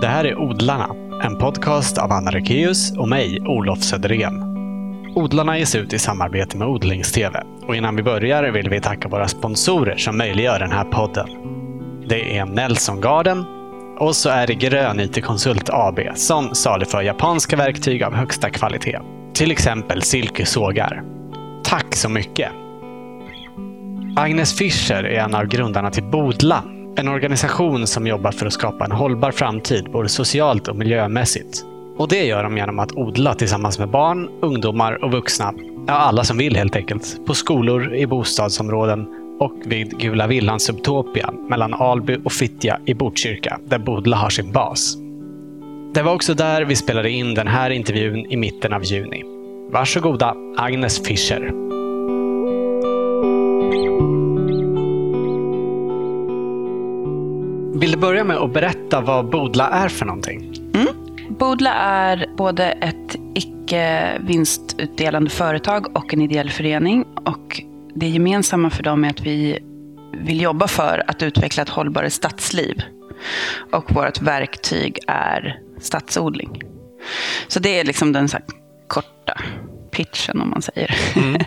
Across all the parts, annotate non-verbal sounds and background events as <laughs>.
Det här är Odlarna, en podcast av Anna Rekeus och mig, Olof Söderén. Odlarna ges ut i samarbete med Odlingstv. Och innan vi börjar vill vi tacka våra sponsorer som möjliggör den här podden. Det är Nelson Garden och så är det Grön IT Konsult AB som saluför japanska verktyg av högsta kvalitet. Till exempel silkesågar. Tack så mycket! Agnes Fischer är en av grundarna till Bodla, en organisation som jobbar för att skapa en hållbar framtid både socialt och miljömässigt. Och det gör de genom att odla tillsammans med barn, ungdomar och vuxna, ja alla som vill helt enkelt, på skolor, i bostadsområden och vid Gula Villan Subtopia mellan Alby och Fittja i Botkyrka, där Bodla har sin bas. Det var också där vi spelade in den här intervjun i mitten av juni. Varsågoda, Agnes Fischer. Vill du börja med att berätta vad Bodla är för någonting? Mm. Bodla är både ett icke vinstutdelande företag och en ideell förening. Och det gemensamma för dem är att vi vill jobba för att utveckla ett hållbarare stadsliv. Och vårt verktyg är stadsodling. Så det är liksom den så korta pitchen om man säger. Mm. <laughs>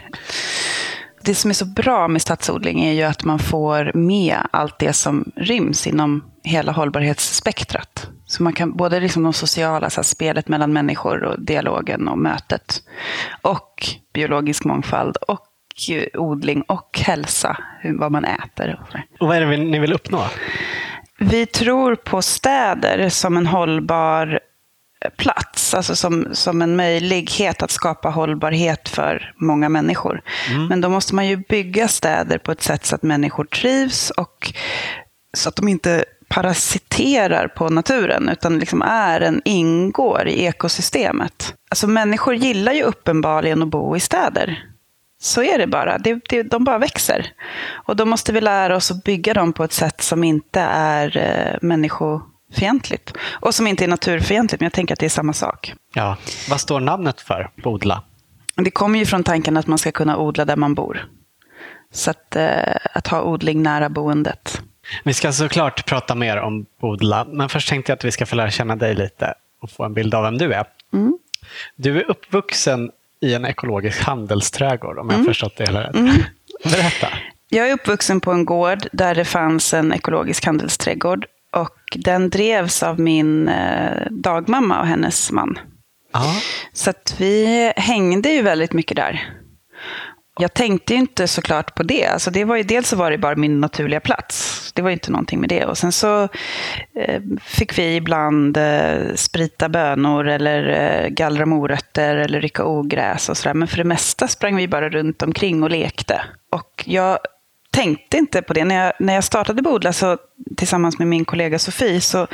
det som är så bra med stadsodling är ju att man får med allt det som ryms inom hela hållbarhetsspektrat. Så man kan både liksom de sociala, så spelet mellan människor och dialogen och mötet. Och biologisk mångfald och odling och hälsa, vad man äter. Och vad är det ni vill uppnå? Vi tror på städer som en hållbar plats, alltså som, som en möjlighet att skapa hållbarhet för många människor. Mm. Men då måste man ju bygga städer på ett sätt så att människor trivs och så att de inte parasiterar på naturen, utan liksom är en, ingår i ekosystemet. Alltså människor gillar ju uppenbarligen att bo i städer. Så är det bara. Det, det, de bara växer. Och då måste vi lära oss att bygga dem på ett sätt som inte är eh, människofientligt. Och som inte är naturfientligt, men jag tänker att det är samma sak. Ja. Vad står namnet för, Bodla? Det kommer ju från tanken att man ska kunna odla där man bor. Så att, eh, att ha odling nära boendet. Vi ska såklart prata mer om Bodla, men först tänkte jag att vi ska få lära känna dig lite och få en bild av vem du är. Mm. Du är uppvuxen i en ekologisk handelsträdgård, om jag mm. förstått det hela rätt. Mm. Berätta. Jag är uppvuxen på en gård där det fanns en ekologisk handelsträdgård. Och den drevs av min eh, dagmamma och hennes man. Aha. Så att vi hängde ju väldigt mycket där. Jag tänkte ju inte såklart på det. Alltså det var ju, dels så var det bara min naturliga plats. Det var ju inte någonting med det. Och sen så eh, fick vi ibland eh, sprita bönor eller gallra morötter eller rycka ogräs och sådär. Men för det mesta sprang vi bara runt omkring och lekte. Och jag tänkte inte på det. När jag, när jag startade Bodla så, tillsammans med min kollega Sofie så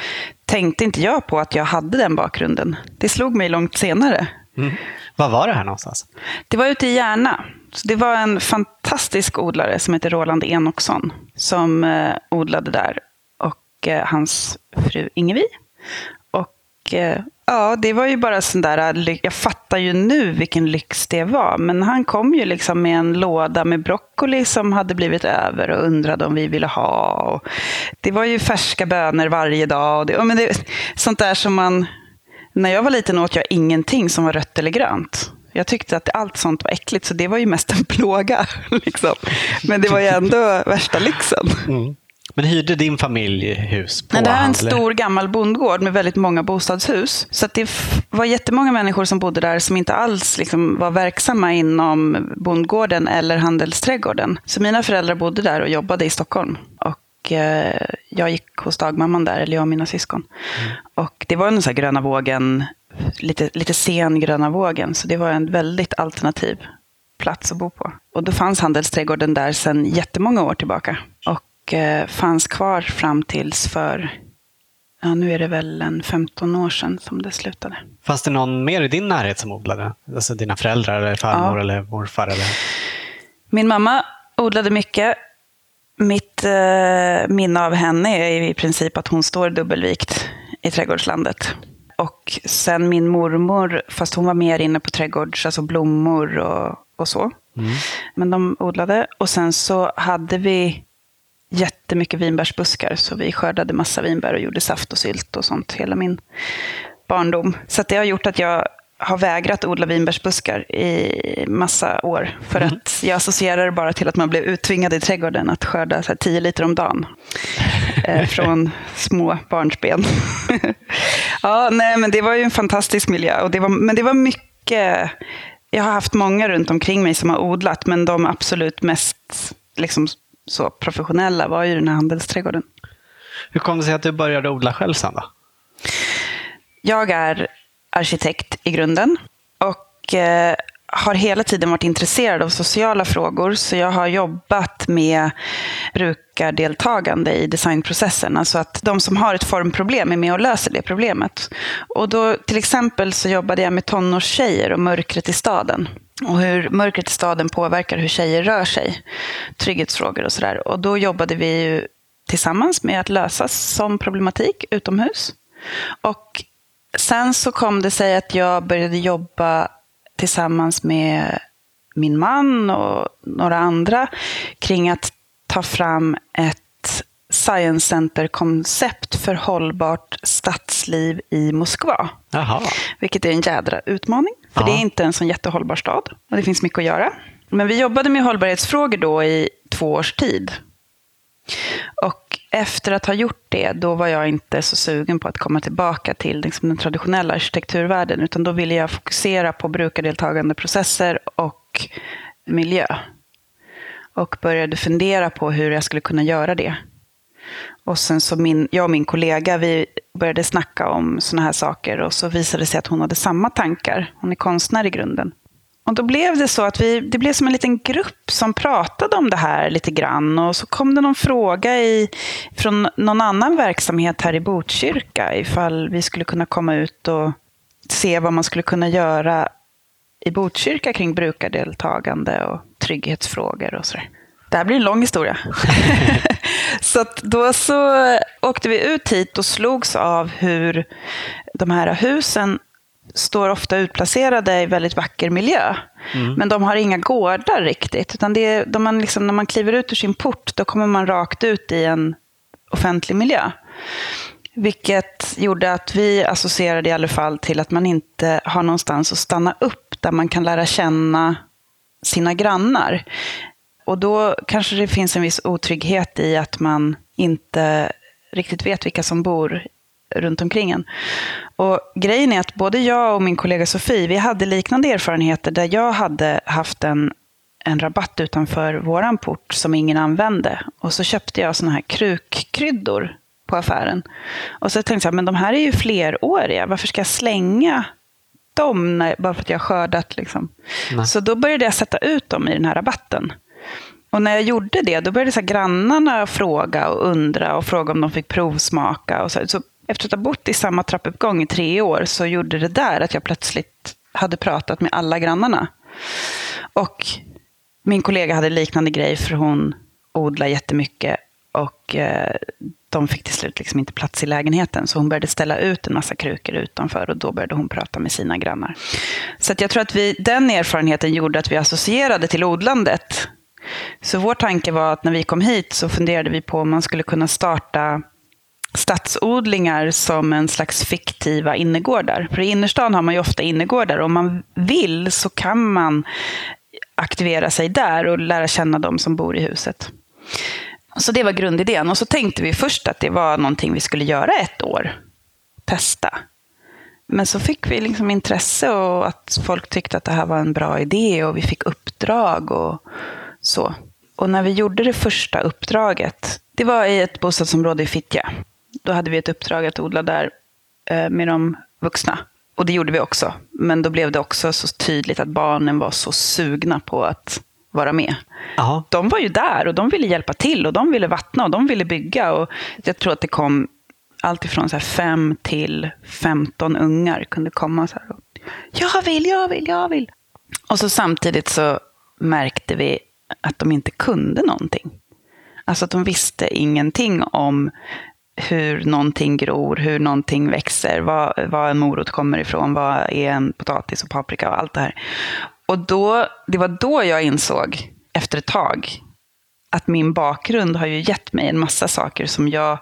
tänkte inte jag på att jag hade den bakgrunden. Det slog mig långt senare. Mm. Var var det här någonstans? Det var ute i Järna. Så det var en fantastisk odlare som heter Roland Enoksson som eh, odlade där. Och eh, hans fru Ingevi. Och eh, ja, det var ju bara sån där, äh, jag fattar ju nu vilken lyx det var. Men han kom ju liksom med en låda med broccoli som hade blivit över och undrade om vi ville ha. Och det var ju färska bönor varje dag. Och det, och men det, sånt där som man... När jag var liten åt jag ingenting som var rött eller grönt. Jag tyckte att allt sånt var äckligt, så det var ju mest en <laughs> plåga. Liksom. Men det var ju ändå värsta lyxen. Mm. Men hyrde din familj hus på Nej, Det här är en stor gammal bondgård med väldigt många bostadshus. Så det var jättemånga människor som bodde där som inte alls liksom var verksamma inom bondgården eller handelsträdgården. Så mina föräldrar bodde där och jobbade i Stockholm. Och eh, jag gick hos dagmamman där, eller jag och mina syskon. Mm. Och det var en sån här gröna vågen lite, lite sen gröna vågen. Så det var en väldigt alternativ plats att bo på. Och då fanns handelsträdgården där sedan jättemånga år tillbaka. Och eh, fanns kvar fram tills för, ja nu är det väl en 15 år sedan som det slutade. Fanns det någon mer i din närhet som odlade? Alltså dina föräldrar eller farmor ja. eller morfar? Eller? Min mamma odlade mycket. Mitt eh, minne av henne är i princip att hon står dubbelvikt i trädgårdslandet. Och sen min mormor, fast hon var mer inne på trädgårds, alltså blommor och, och så. Mm. Men de odlade. Och sen så hade vi jättemycket vinbärsbuskar. Så vi skördade massa vinbär och gjorde saft och sylt och sånt hela min barndom. Så det har gjort att jag har vägrat odla vinbärsbuskar i massa år. För mm. att jag associerar det bara till att man blev uttvingad i trädgården att skörda så 10 liter om dagen. eh, <laughs> från små barnsben. <laughs> ja, nej, men det var ju en fantastisk miljö. Och det var, men det var mycket... Jag har haft många runt omkring mig som har odlat, men de absolut mest liksom, så professionella var ju den här handelsträdgården. Hur kom det sig att du började odla själv sen då? Jag är arkitekt i grunden och eh, har hela tiden varit intresserad av sociala frågor. Så jag har jobbat med brukardeltagande i designprocessen. Alltså att de som har ett formproblem är med och löser det problemet. Och då, till exempel så jobbade jag med tonårstjejer och mörkret i staden. Och hur mörkret i staden påverkar hur tjejer rör sig. Trygghetsfrågor och sådär. Och då jobbade vi ju tillsammans med att lösa som problematik utomhus. Och sen så kom det sig att jag började jobba tillsammans med min man och några andra kring att ta fram ett Science Center-koncept för hållbart stadsliv i Moskva. Aha. Vilket är en jädra utmaning, för Aha. det är inte en sån jättehållbar stad. Och det finns mycket att göra. Men vi jobbade med hållbarhetsfrågor då i två års tid. Och efter att ha gjort det, då var jag inte så sugen på att komma tillbaka till liksom, den traditionella arkitekturvärlden, utan då ville jag fokusera på brukardeltagande processer och miljö. Och började fundera på hur jag skulle kunna göra det. Och sen så min, jag och min kollega, vi började snacka om sådana här saker och så visade det sig att hon hade samma tankar. Hon är konstnär i grunden. Och då blev det så att vi, det blev som en liten grupp som pratade om det här lite grann. Och så kom det någon fråga i, från någon annan verksamhet här i Botkyrka ifall vi skulle kunna komma ut och se vad man skulle kunna göra i Botkyrka kring brukardeltagande och trygghetsfrågor och sådär. Det här blir en lång historia. <laughs> så då så åkte vi ut hit och slogs av hur de här husen står ofta utplacerade i väldigt vacker miljö. Mm. Men de har inga gårdar riktigt. Utan det är, de man liksom, när man kliver ut ur sin port, då kommer man rakt ut i en offentlig miljö. Vilket gjorde att vi associerade i alla fall till att man inte har någonstans att stanna upp där man kan lära känna sina grannar. Och då kanske det finns en viss otrygghet i att man inte riktigt vet vilka som bor runt omkring en. Och grejen är att både jag och min kollega Sofie, vi hade liknande erfarenheter där jag hade haft en, en rabatt utanför våran port som ingen använde. Och så köpte jag såna här krukkryddor på affären. Och så tänkte jag, men de här är ju fleråriga, varför ska jag slänga dem när, bara för att jag har skördat? Liksom? Så då började jag sätta ut dem i den här rabatten. Och när jag gjorde det, då började så grannarna fråga och undra och fråga om de fick provsmaka. Och så. så efter att ha bott i samma trappuppgång i tre år så gjorde det där att jag plötsligt hade pratat med alla grannarna. Och min kollega hade liknande grej för hon odlar jättemycket och eh, de fick till slut liksom inte plats i lägenheten. Så hon började ställa ut en massa krukor utanför och då började hon prata med sina grannar. Så jag tror att vi, den erfarenheten gjorde att vi associerade till odlandet. Så vår tanke var att när vi kom hit så funderade vi på om man skulle kunna starta stadsodlingar som en slags fiktiva innergårdar. För i innerstan har man ju ofta innergårdar. Om man vill så kan man aktivera sig där och lära känna de som bor i huset. Så det var grundidén. Och så tänkte vi först att det var någonting vi skulle göra ett år. Testa. Men så fick vi liksom intresse och att folk tyckte att det här var en bra idé och vi fick uppdrag och så. Och när vi gjorde det första uppdraget, det var i ett bostadsområde i Fittja. Då hade vi ett uppdrag att odla där eh, med de vuxna. Och det gjorde vi också. Men då blev det också så tydligt att barnen var så sugna på att vara med. Aha. De var ju där och de ville hjälpa till och de ville vattna och de ville bygga. Och jag tror att det kom allt ifrån så fem till femton ungar kunde komma så här. Och, jag vill, jag vill, jag vill. Och så samtidigt så märkte vi att de inte kunde någonting. Alltså att de visste ingenting om hur någonting gror, hur någonting växer, var, var en morot kommer ifrån, vad är en potatis och paprika och allt det här. Och då, det var då jag insåg, efter ett tag, att min bakgrund har ju gett mig en massa saker som jag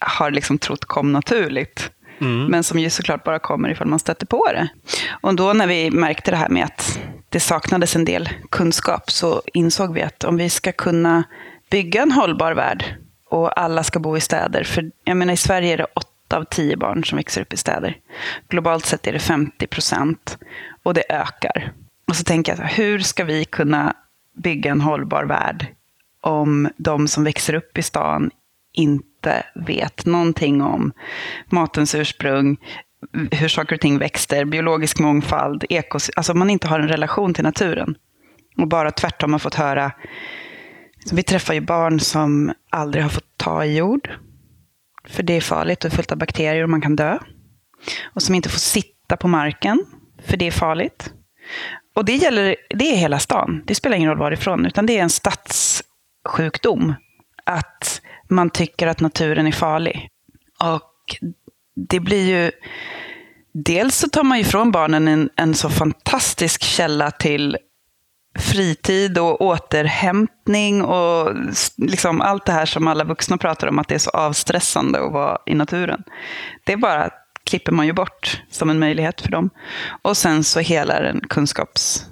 har liksom trott kom naturligt. Mm. Men som ju såklart bara kommer ifall man stöter på det. Och då när vi märkte det här med att det saknades en del kunskap så insåg vi att om vi ska kunna bygga en hållbar värld och alla ska bo i städer. För jag menar i Sverige är det åtta av tio barn som växer upp i städer. Globalt sett är det 50 procent och det ökar. Och så tänker jag, hur ska vi kunna bygga en hållbar värld om de som växer upp i stan inte vet någonting om matens ursprung, hur saker och ting växter, biologisk mångfald, ekos... Alltså om man inte har en relation till naturen. Och bara tvärtom har fått höra... Vi träffar ju barn som aldrig har fått ta i jord. För det är farligt och fullt av bakterier och man kan dö. Och som inte får sitta på marken, för det är farligt. Och det gäller, det är hela stan. Det spelar ingen roll varifrån, utan det är en stadssjukdom. Att man tycker att naturen är farlig. Och det blir ju... Dels så tar man ju från barnen en, en så fantastisk källa till fritid och återhämtning och liksom allt det här som alla vuxna pratar om att det är så avstressande att vara i naturen. Det bara klipper man ju bort som en möjlighet för dem. Och sen så hela den kunskaps...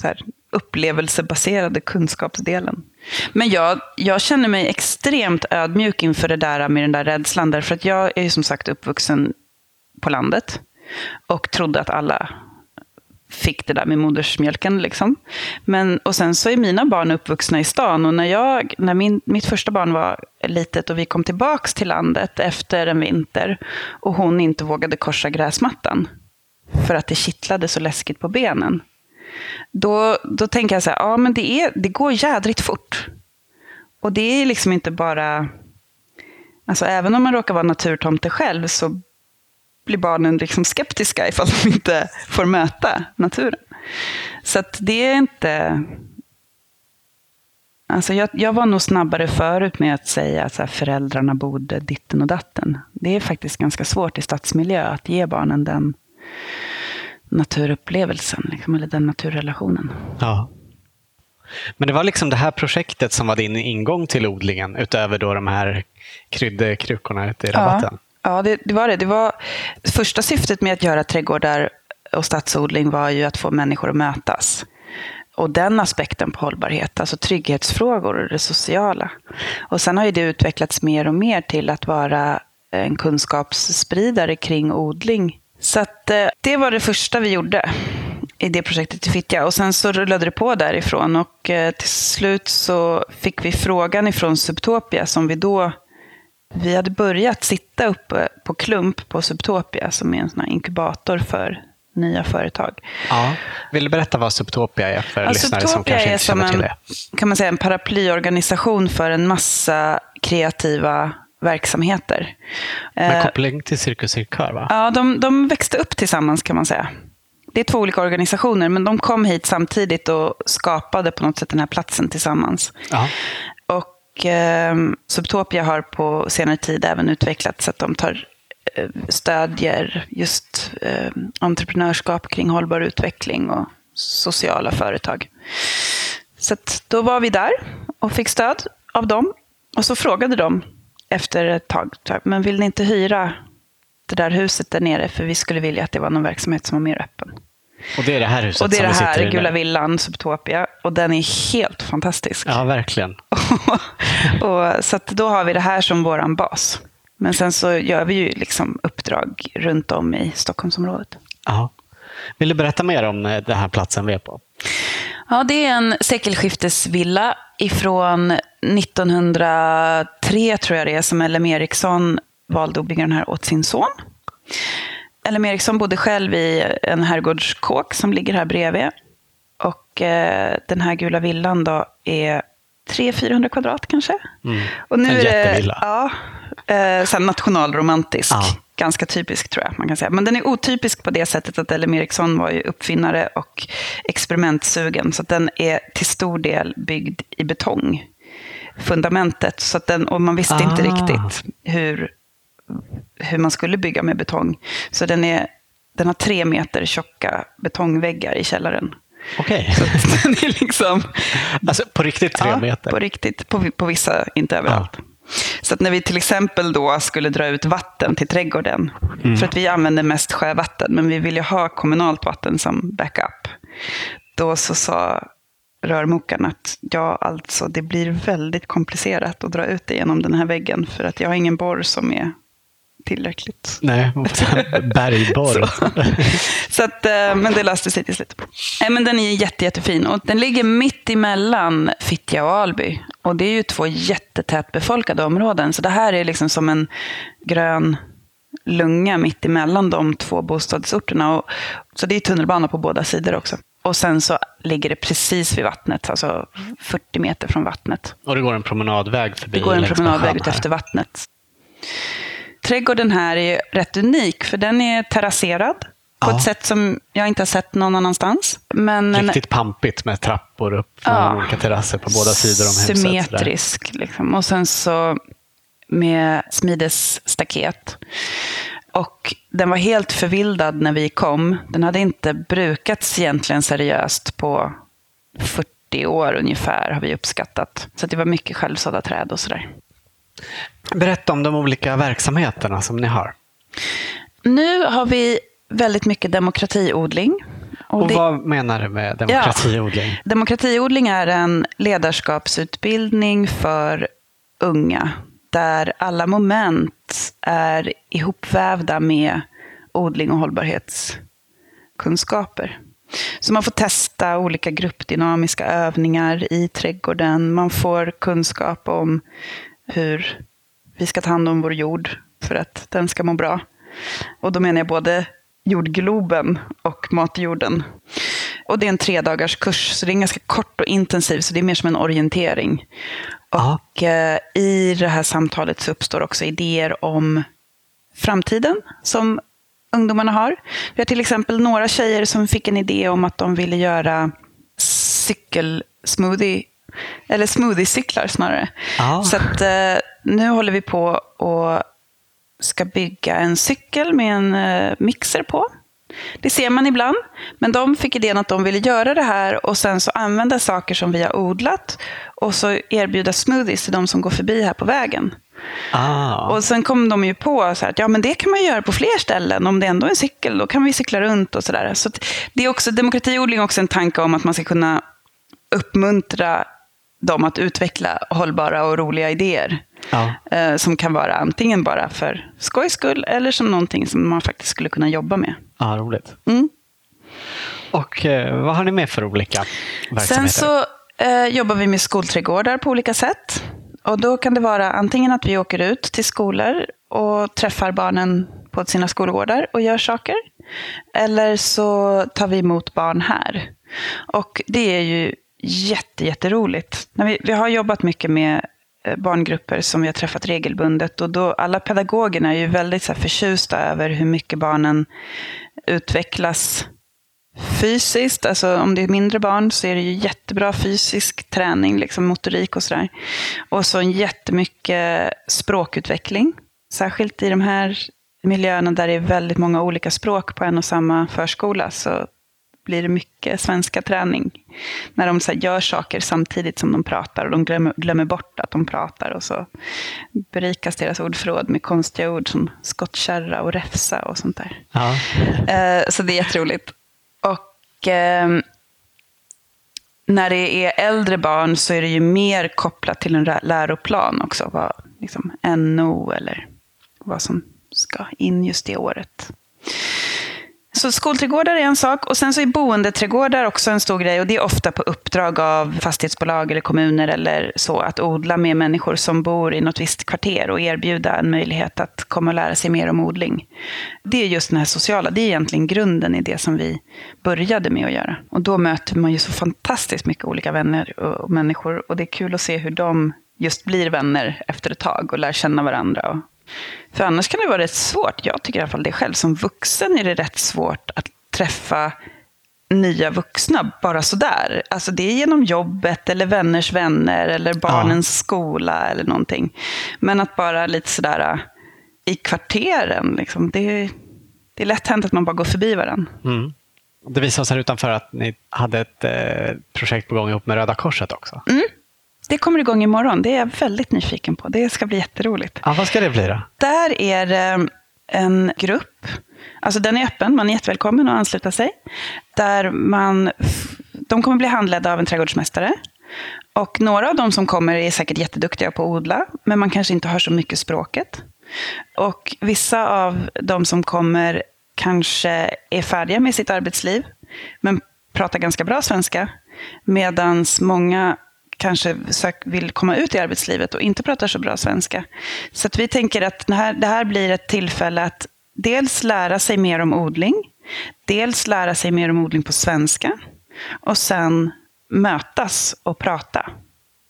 Så här, upplevelsebaserade kunskapsdelen. Men jag, jag känner mig extremt ödmjuk inför det där med den där rädslan. Därför att jag är ju som sagt uppvuxen på landet. Och trodde att alla fick det där med modersmjölken. Liksom. Men, och sen så är mina barn uppvuxna i stan. Och när, jag, när min, mitt första barn var litet och vi kom tillbaka till landet efter en vinter. Och hon inte vågade korsa gräsmattan. För att det kittlade så läskigt på benen. Då, då tänker jag så här, ja men det, är, det går jädrigt fort. Och det är liksom inte bara... Alltså även om man råkar vara naturtomte själv så blir barnen liksom skeptiska ifall de inte får möta naturen. Så att det är inte... Alltså jag, jag var nog snabbare förut med att säga att föräldrarna borde ditten och datten. Det är faktiskt ganska svårt i stadsmiljö att ge barnen den naturupplevelsen, liksom, eller den naturrelationen. Ja. Men det var liksom det här projektet som var din ingång till odlingen, utöver då de här kryddkrukorna ute i rabatten? Ja, ja det, det, var det. det var, första syftet med att göra trädgårdar och stadsodling var ju att få människor att mötas. Och den aspekten på hållbarhet, alltså trygghetsfrågor och det sociala. Och sen har ju det utvecklats mer och mer till att vara en kunskapsspridare kring odling så att, eh, det var det första vi gjorde i det projektet i Fittja. Och sen så rullade det på därifrån. Och eh, till slut så fick vi frågan ifrån Subtopia som vi då... Vi hade börjat sitta uppe på Klump på Subtopia som är en sån inkubator för nya företag. Ja. Vill du berätta vad Subtopia är för ja, lyssnare Subtopia som kanske inte känner till det? En, kan man säga en paraplyorganisation för en massa kreativa verksamheter. Med eh, koppling till Cirkus Cirkör, va? Ja, de, de växte upp tillsammans kan man säga. Det är två olika organisationer, men de kom hit samtidigt och skapade på något sätt den här platsen tillsammans. Aha. Och eh, Subtopia har på senare tid även utvecklats så att de tar eh, stödjer just eh, entreprenörskap kring hållbar utveckling och sociala företag. Så då var vi där och fick stöd av dem. Och så frågade de efter ett tag, men vill ni inte hyra det där huset där nere? För vi skulle vilja att det var någon verksamhet som var mer öppen. Och det är det här huset Och det är det här, Gula Villan, Subtopia. Och den är helt fantastisk. Ja, verkligen. <laughs> och, så då har vi det här som vår bas. Men sen så gör vi ju liksom uppdrag runt om i Stockholmsområdet. Ja. Vill du berätta mer om eh, den här platsen vi är på? Ja, det är en sekelskiftesvilla ifrån 1903, tror jag det är, som LM Eriksson valde att bygga den här åt sin son. LM Eriksson bodde själv i en herrgårdskåk som ligger här bredvid. Och eh, den här gula villan då är 300-400 kvadrat kanske. Mm. Och nu en är jättevilla. Ja, eh, nationalromantisk. Ja ganska typisk tror jag man kan säga. Men den är otypisk på det sättet att LM Ericsson var ju uppfinnare och experimentsugen. Så den är till stor del byggd i betong. Fundamentet. Så den, och man visste ah. inte riktigt hur, hur man skulle bygga med betong. Så den, är, den har tre meter tjocka betongväggar i källaren. Okej. Så att <laughs> den är liksom... Alltså på riktigt tre ja, meter? på riktigt. På, på vissa, inte överallt. Så att när vi till exempel då skulle dra ut vatten till trädgården, Mm. för att vi använder mest sjövatten, men vi vill ju ha kommunalt vatten som backup. Då så sa rörmokaren att ja, alltså det blir väldigt komplicerat att dra ut det genom den här väggen, för att jag har ingen borr som är tillräckligt. Nej, bergborr. <laughs> Så att, eh, men det löste sig till slut. Nej, men den är jätte, jättefin. Och den ligger mitt emellan Fittja och Alby. Och det är ju två jättetätt befolkade områden. Så det här är liksom som en grön lunga mitt emellan de två bostadsorterna. Och, så det är tunnelbana på båda sidor också. Och sen så ligger det precis vid vattnet, alltså 40 meter från vattnet. Och det går en promenadväg förbi Det går en promenadväg ut efter vattnet. Trädgården här är rätt unik, för den är terrasserad på Ja. ett sätt som jag inte har sett någon annanstans. Men en Riktigt pampigt med trappor upp från Ja. olika terrasser på båda sidor om huset. symmetrisk. Liksom. Och sen så med smidesstaket. Och den var helt förvildad när vi kom. Den hade inte brukats egentligen seriöst på 40 år ungefär, har vi uppskattat. Så det var mycket självsådda träd och sådär. Berätta om de olika verksamheterna som ni har. Nu har vi väldigt mycket demokratiodling. Och, det- vad menar du med demokratiodling? Demokratiodling är en ledarskapsutbildning för unga där alla moment är ihopvävda med odling och hållbarhetskunskaper. Så man får testa olika gruppdynamiska övningar i trädgården. Man får kunskap om hur vi ska ta hand om vår jord för att den ska må bra. Och då menar jag både jordgloben och matjorden. Och det är en tredagars kurs, så det är ganska kort och intensiv, så det är mer som en orientering. Och eh, i det här samtalet så uppstår också idéer om framtiden som ungdomarna har. Vi har till exempel några tjejer som fick en idé om att de ville göra cykelsmoothie, eller smoothiecyklar snarare. Ja. Så att, eh, nu håller vi på och ska bygga en cykel med en eh, mixer på. Det ser man ibland. Men de fick idén att de ville göra det här och sen så använda saker som vi har odlat och så erbjuda smoothies till de som går förbi här på vägen. Ah. Och sen kom de ju på så här att ja, men det kan man göra på fler ställen. Om det ändå är en cykel, då kan vi cykla runt och sådär. Så att det är också, demokratiodling är också en tanke om att man ska kunna uppmuntra dem att utveckla hållbara och roliga idéer. Ja. Eh, som kan vara antingen bara för skojs skull eller som någonting som man faktiskt skulle kunna jobba med. Ja, roligt. Mm. Och eh, vad har ni med för olika verksamheter? Sen så eh, jobbar vi med skolträdgårdar på olika sätt. Och då kan det vara antingen att vi åker ut till skolor och träffar barnen på sina skolgårdar och gör saker. Eller så tar vi emot barn här. Och det är ju jätte, jätteroligt. Vi, vi har jobbat mycket med eh, barngrupper som vi har träffat regelbundet. Och då, alla pedagogerna är ju väldigt så här, förtjusta över hur mycket barnen utvecklas fysiskt. Alltså om det är mindre barn så är det ju jättebra fysisk träning, liksom motorik och sådär. Och så jättemycket språkutveckling. Särskilt i de här miljöerna där det är väldigt många olika språk på en och samma förskola så blir det mycket svenska träning. När de så gör saker samtidigt som de pratar och de glömmer, glömmer bort att de pratar. Och så berikas deras ordförråd med konstiga ord som skottkärra och räfsa och sånt där. Ja. Eh, så det är jätteroligt. Och ehm, när det är äldre barn så är det ju mer kopplat till en läroplan också. Vad, liksom, NO eller vad som ska in just det året. Så skolträdgårdar är en sak. Och sen så är boendeträdgårdar också en stor grej. Och det är ofta på uppdrag av fastighetsbolag eller kommuner eller så. Att odla med människor som bor i något visst kvarter och erbjuda en möjlighet att komma och lära sig mer om odling. Det är just den här sociala, det är egentligen grunden i det som vi började med att göra. Och då möter man ju så fantastiskt mycket olika vänner och, människor. Och det är kul att se hur de just blir vänner efter ett tag och lär känna varandra. Och, för annars kan det vara rätt svårt. Jag tycker i alla fall det själv. Som vuxen är det rätt svårt att träffa nya vuxna bara sådär. Alltså det är genom jobbet eller vänners vänner eller barnens skola eller någonting. Men att bara lite sådär äh, i kvarteren, liksom, det, det är lätt hänt att man bara går förbi varandra. Mm. Det visade sig utanför att ni hade ett eh, projekt på gång ihop med Röda Korset också. Mm. Det kommer igång imorgon. Det är jag väldigt nyfiken på. Det ska bli jätteroligt. Ja, vad ska det bli då? Där är det en grupp. Alltså den är öppen. Man är jättevälkommen att ansluta sig. Där man, de kommer bli handledda av en trädgårdsmästare. Och några av de som kommer är säkert jätteduktiga på att odla, men man kanske inte har så mycket språket. Och vissa av de som kommer kanske är färdiga med sitt arbetsliv, men pratar ganska bra svenska. Medan många kanske vill komma ut i arbetslivet och inte pratar så bra svenska. Så vi tänker att det här, det här blir ett tillfälle att dels lära sig mer om odling, dels lära sig mer om odling på svenska och sen mötas och prata.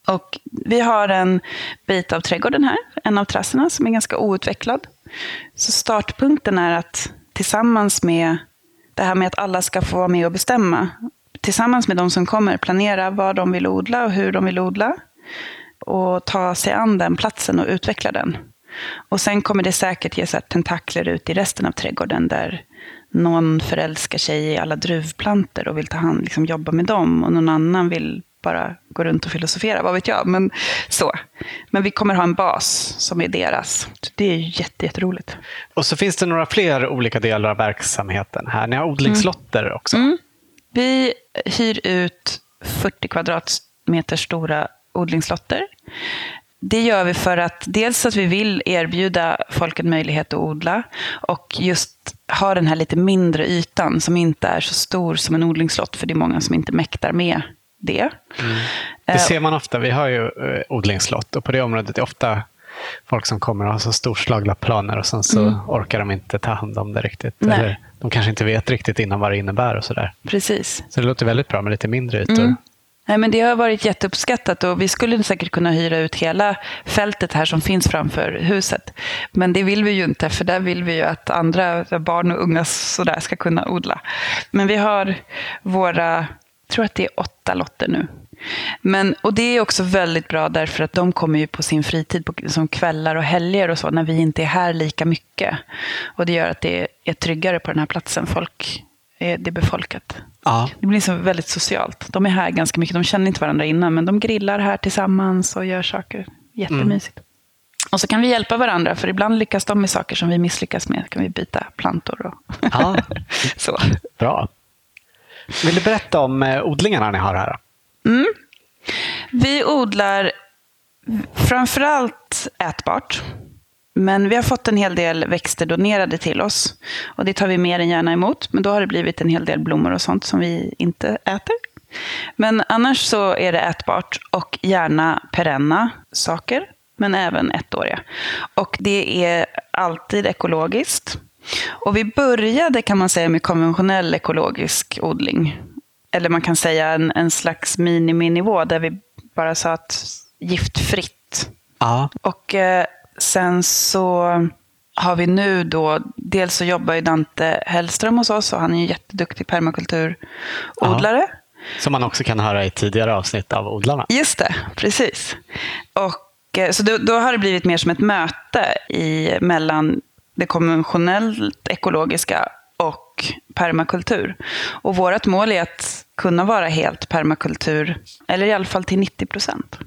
Och vi har en bit av trädgården här, en av terrasserna, som är ganska outvecklad. Så startpunkten är att tillsammans med det här med att alla ska få vara med och bestämma, tillsammans med de som kommer planera vad de vill odla och hur de vill odla. Och ta sig an den platsen och utveckla den. Och sen kommer det säkert ge så tentakler ut i resten av trädgården där någon förälskar sig i alla druvplanter och vill ta hand, liksom jobba med dem. Och någon annan vill bara gå runt och filosofera, vad vet jag. Men, så. Men vi kommer ha en bas som är deras. Det är jätteroligt. Och så finns det några fler olika delar av verksamheten här. Ni har odlingslotter mm. också. Mm. Vi hyr ut 40 kvadratmeter stora odlingslotter. Det gör vi för att dels att vi vill erbjuda folk en möjlighet att odla och just ha den här lite mindre ytan som inte är så stor som en odlingslott, för det är många som inte mäktar med det. Mm. Det eh, ser man ofta. Vi har ju eh, odlingslott och på det området är ofta folk som kommer och har så storslagna planer och sen så mm. orkar de inte ta hand om det riktigt. Nej. Eller de kanske inte vet riktigt innan vad det innebär och sådär. Precis. Så det låter väldigt bra med lite mindre ytor. Mm. Nej, men det har varit jätteuppskattat och vi skulle säkert kunna hyra ut hela fältet här som finns framför huset. Men det vill vi ju inte, för där vill vi ju att andra barn och unga sådär ska kunna odla. Men vi har våra, jag tror att det är åtta lotter nu. Men, och det är också väldigt bra därför att de kommer ju på sin fritid, på, som kvällar och helger och så, när vi inte är här lika mycket. Och det gör att det är tryggare på den här platsen. Folk är, det är befolkat. Ja. Det blir så väldigt socialt. De är här ganska mycket. De känner inte varandra innan, men de grillar här tillsammans och gör saker. Jättemysigt. Mm. Och så kan vi hjälpa varandra, för ibland lyckas de med saker som vi misslyckas med. kan vi byta plantor och ja. <laughs> så. Bra. Vill du berätta om eh, odlingarna ni har här? Mm. Vi odlar framförallt ätbart. Men vi har fått en hel del växter donerade till oss. Och det tar vi mer än gärna emot. Men då har det blivit en hel del blommor och sånt som vi inte äter. Men annars så är det ätbart och gärna perenna saker. Men även ettåriga. Och det är alltid ekologiskt. Och vi började kan man säga med konventionell ekologisk odling. Eller man kan säga en, en slags miniminivå där vi bara sa att giftfritt. Ja. Och eh, Sen så har vi nu då, dels så jobbar ju Dante Hellström hos oss och han är ju jätteduktig permakulturodlare. Ja, som man också kan höra i tidigare avsnitt av Odlarna. Just det, precis. Och, eh, så då, då har det blivit mer som ett möte i, mellan det konventionellt ekologiska och och permakultur. Och vårt mål är att kunna vara helt permakultur, eller i alla fall till 90 procent.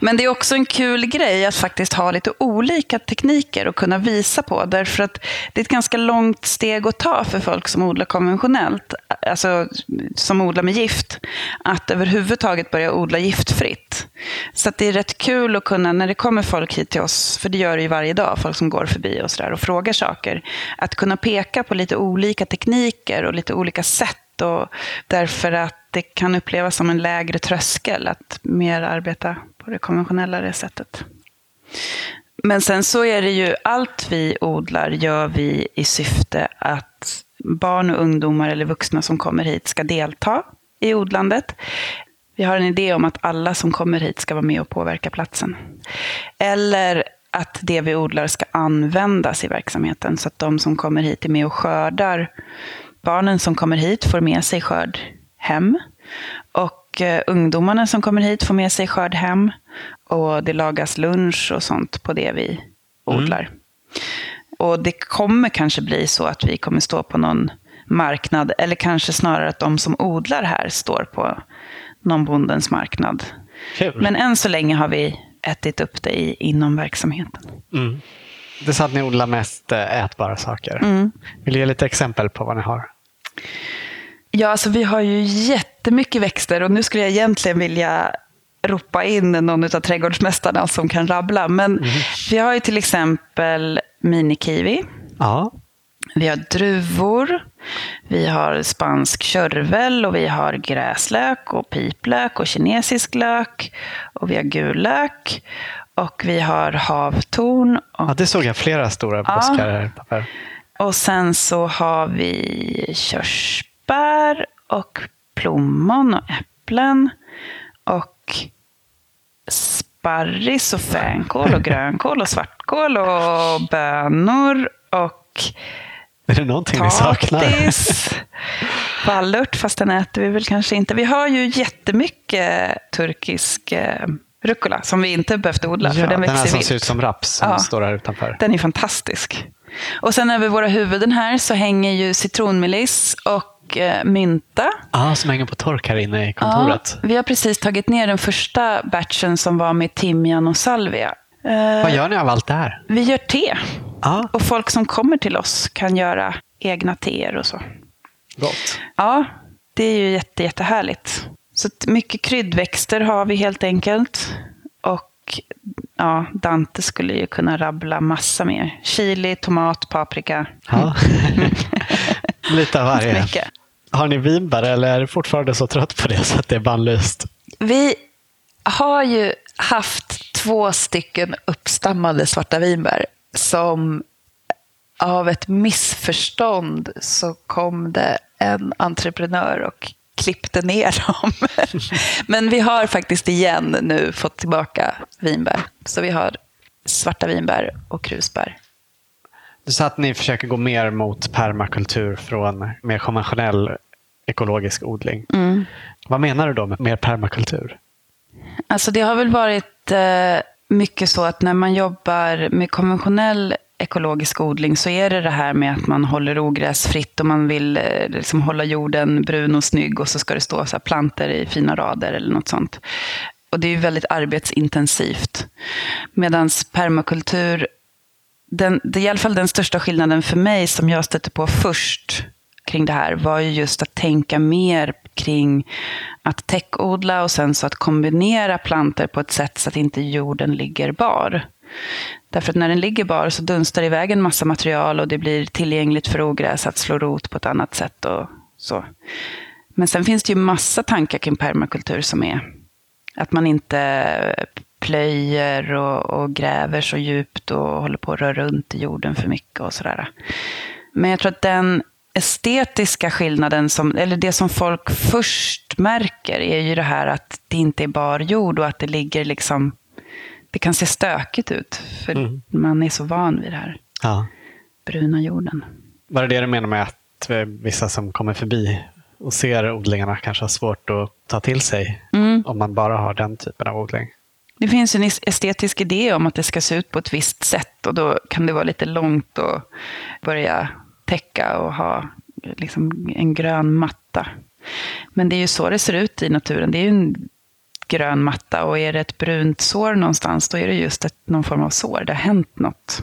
Men det är också en kul grej att faktiskt ha lite olika tekniker och kunna visa på, därför att det är ett ganska långt steg att ta för folk som odlar konventionellt, alltså som odlar med gift, att överhuvudtaget börja odla giftfritt. Så det är rätt kul att kunna, när det kommer folk hit till oss, för det gör det ju varje dag, folk som går förbi och, så där, och frågar saker, att kunna peka på lite olika tekniker och lite olika sätt och därför att det kan upplevas som en lägre tröskel att mer arbeta på det konventionella sättet. Men sen så är det ju allt vi odlar gör vi i syfte att barn och ungdomar eller vuxna som kommer hit ska delta i odlandet. Vi har en idé om att alla som kommer hit ska vara med och påverka platsen. Eller att det vi odlar ska användas i verksamheten så att de som kommer hit är med och skördar barnen som kommer hit får med sig skörd hem. Och eh, ungdomarna som kommer hit får med sig skörd hem. Och det lagas lunch och sånt på det vi odlar. Mm. Och det kommer kanske bli så att vi kommer stå på någon marknad. Eller kanske snarare att de som odlar här står på någon bondens marknad. Kul. Men än så länge har vi ätit upp det i, inom verksamheten. Mm. Du sa att ni odlar mest eh, ätbara saker. Mm. Vill du ge lite exempel på vad ni har? Ja, alltså vi har ju jättemycket växter och nu skulle jag egentligen vilja ropa in någon av trädgårdsmästarna som kan rabbla. Men Mm. vi har ju till exempel minikiwi. Ja. Vi har druvor, vi har spansk körvel och vi har gräslök och piplök och kinesisk lök. Och vi har gul lök och vi har havtorn. Och, ja, det såg jag flera stora buskar här. Och sen så har vi körsbär och plommon och äpplen. Och sparris och fänkål och <laughs> grönkål och svartkål och bönor och Är det någonting ni saknar? Tatis. Vallört, fast den äter vi väl kanske inte. Vi har ju jättemycket turkisk eh, rucola som vi inte behövt odla. Ja, för den den växer här som vilt. ser ut som raps som Ja. står här utanför. Den är fantastisk. Och sen över våra huvuden här så hänger ju citronmeliss och eh, mynta. Ja, som hänger på tork här inne i kontoret. Ja, vi har precis tagit ner den första batchen som var med timjan och salvia. Eh, Vad gör ni av allt det här? vi gör te. Ja, Och folk som kommer till oss kan göra egna teer och så. gott. Ja, det är ju jätte, jättehärligt. Så mycket kryddväxter har vi helt enkelt. Och ja, Dante skulle ju kunna rabbla massa mer. Chili, tomat, paprika. Ja. <laughs> Lite av varje. Mycket. Har ni vinbär eller är du fortfarande så trött på det så att det är bannlyst? Vi har ju haft två stycken uppstammade svarta vinbär som av ett missförstånd så kom det en entreprenör och klippte ner dem. <laughs> Men vi har faktiskt igen nu fått tillbaka vinbär. Så vi har svarta vinbär och krusbär. Du sa att ni försöker gå mer mot permakultur från mer konventionell ekologisk odling. Vad menar du då med mer permakultur? Alltså det har väl varit mycket så att när man jobbar med konventionell ekologisk odling så är det det här med att man håller ogräs fritt och man vill eh, liksom hålla jorden brun och snygg och så ska det stå så här planter i fina rader eller något sånt. Och det är ju väldigt arbetsintensivt. Medan permakultur, den, det är i alla fall den största skillnaden för mig som jag stötte på först kring det här var ju just att tänka mer kring att täckodla och sen så att kombinera planter på ett sätt så att inte jorden ligger bar. Därför att när den ligger bar så dunstar det iväg en massa material och det blir tillgängligt för ogräs att slå rot på ett annat sätt. Och så. Men sen finns det ju massa tankar kring permakultur som är att man inte plöjer och, och gräver så djupt och håller på att röra runt i jorden för mycket och sådär. Men jag tror att den estetiska skillnaden, som, eller det som folk först märker, är ju det här att det inte är bar jord och att det ligger liksom... Det kan se stökigt ut, för Mm. man är så van vid det här Ja. bruna jorden. Var det det du menar med att eh, vissa som kommer förbi och ser odlingarna kanske har svårt att ta till sig om man bara har den typen av odling? Det finns en es- estetisk idé om att det ska se ut på ett visst sätt och då kan det vara lite långt att börja täcka och ha liksom en grön matta. Men det är ju så det ser ut i naturen. Det är ju en grön matta och är det ett brunt sår någonstans då är det just ett, någon form av sår. Det har hänt något.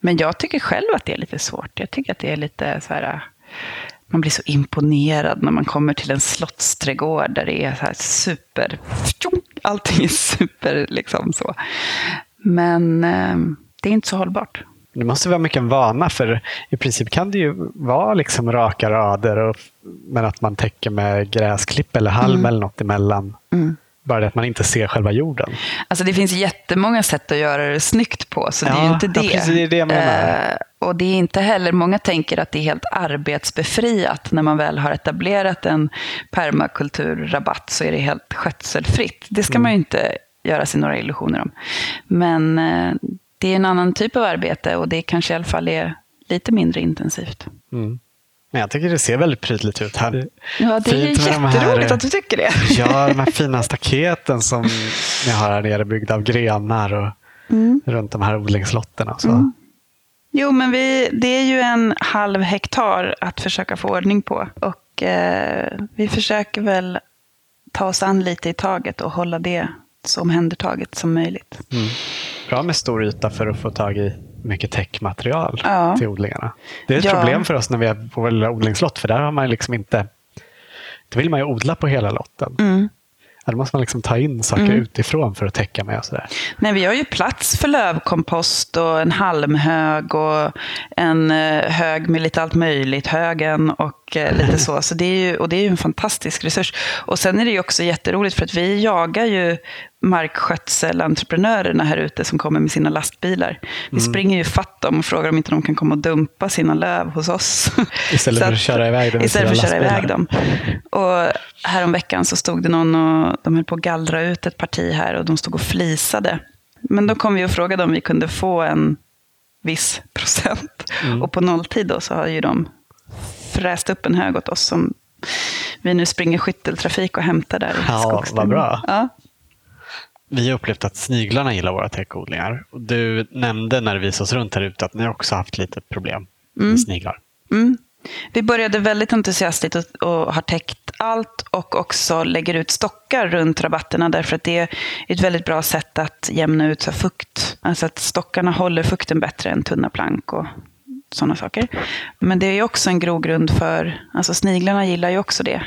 Men jag tycker själv att det är lite svårt. Jag tycker att det är lite så här... Man blir så imponerad när man kommer till en slottsträdgård där det är så här super... Allting är super liksom så. Men eh, det är inte så hållbart. Det måste vara mycket en vana för i princip kan det ju vara liksom raka rader och, men att man täcker med gräsklipp eller halm eller något emellan. Bara det att man inte ser själva jorden. Alltså det finns jättemånga sätt att göra det snyggt på, så det är ju Ja, inte ja, det. precis, det är det jag menar. Eh, och det är inte heller, många tänker att det är helt arbetsbefriat när man väl har etablerat en permakulturrabatt så är det helt skötselfritt. Det ska man ju inte göra sig några illusioner om. Men eh, det är en annan typ av arbete och det kanske i alla fall är lite mindre intensivt. Mm. Men jag tycker det ser väldigt prydligt ut här. Ja, det är Fint de här- jätteroligt att du tycker det. <laughs> Ja, de här fina staketen som ni har här nere byggda av grenar och Mm. runt de här odlingslotterna. Så. Jo, men vi, det är ju en halv hektar att försöka få ordning på. Och eh, vi försöker väl ta oss an lite i taget och hålla det så omhändertaget som möjligt. Mm. Bra med stor yta för att få tag i mycket täckmaterial Ja. till odlingarna. Det är ett Ja. problem för oss när vi är på vår lilla odlingslott, för där har man liksom inte... Då vill man ju odla på hela lotten. Mm. Då måste man liksom ta in saker utifrån för att täcka med och sådär. Nej, vi har ju plats för lövkompost och en halmhög och en eh, hög med lite allt möjligt, högen och eh, lite så. så det är ju, och det är ju en fantastisk resurs. Och sen är det ju också jätteroligt för att vi jagar ju markskötselentreprenörerna här ute som kommer med sina lastbilar. Vi springer ju fatt dem och frågar om inte de kan komma och dumpa sina löv hos oss. <laughs> Istället för att köra iväg dem Istället för att köra iväg lastbilar. dem. Och häromveckan så stod det någon och de höll på att gallra ut ett parti här och de stod och flisade. Men då kom vi och frågade om vi kunde få en viss procent. Mm. Och på nolltid då så har ju de fräst upp en hög åt oss som vi nu springer skytteltrafik och hämtar där i Ja, vad bra. Ja. Vi har upplevt att sniglarna gillar våra täckodlingar. Du nämnde när visade oss runt här ute att ni också haft lite problem med sniglar. Mm. Vi började väldigt entusiastiskt och, och har täckt allt och också lägger ut stockar runt rabatterna därför att det är ett väldigt bra sätt att jämna ut så fukt. Alltså att stockarna håller fukten bättre än tunna plank och sådana saker. Men det är ju också en grogrund för, alltså sniglarna gillar ju också det.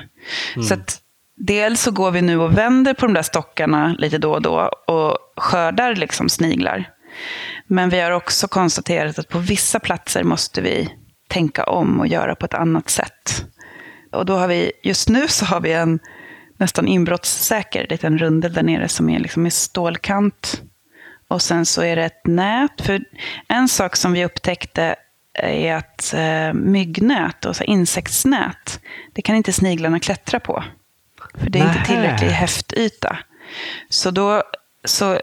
Så att dels så går vi nu och vänder på de där stockarna lite då och då och skördar liksom sniglar. Men vi har också konstaterat att på vissa platser måste vi tänka om och göra på ett annat sätt. Och då har vi, just nu så har vi en nästan inbrottssäker liten rundel där nere som är liksom i stålkant. Och sen så är det ett nät. För en sak som vi upptäckte är att eh, myggnät och så insektsnät, det kan inte sniglarna klättra på. För det är inte Nähä. tillräcklig häftyta. Så då så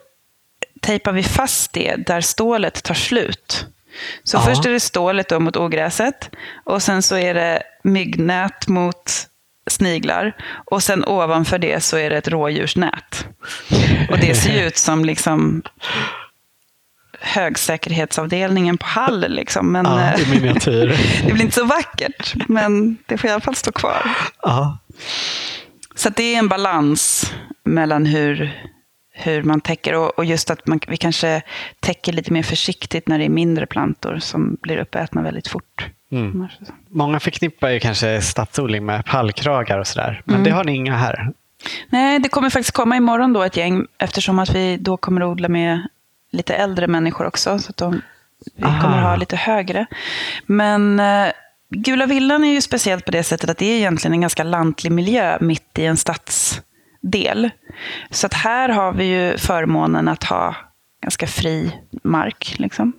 tejpar vi fast det där stålet tar slut. Så Ja. först är det stålet då mot ogräset och sen så är det myggnät mot sniglar och sen ovanför det så är det ett rådjursnät. Och det ser ju ut som liksom högsäkerhetsavdelningen på Hall. Liksom. Men, Ja, i eh, miniatyr. <laughs> det blir inte så vackert, men det får i alla fall stå kvar. ja. Så det är en balans mellan hur, hur man täcker och, och just att man, vi kanske täcker lite mer försiktigt när det är mindre plantor som blir uppätna väldigt fort. Mm. Många förknippar ju kanske stadsodling med pallkragar och sådär. Men det har ni inga här. Nej, det kommer faktiskt komma imorgon då ett gäng eftersom att vi då kommer att odla med lite äldre människor också. Så att de, vi kommer att ha lite högre. Men eh, Gula villan är ju speciellt på det sättet att det är egentligen en ganska lantlig miljö mitt i en stadsdel. Så att här har vi ju förmånen att ha ganska fri mark. Liksom.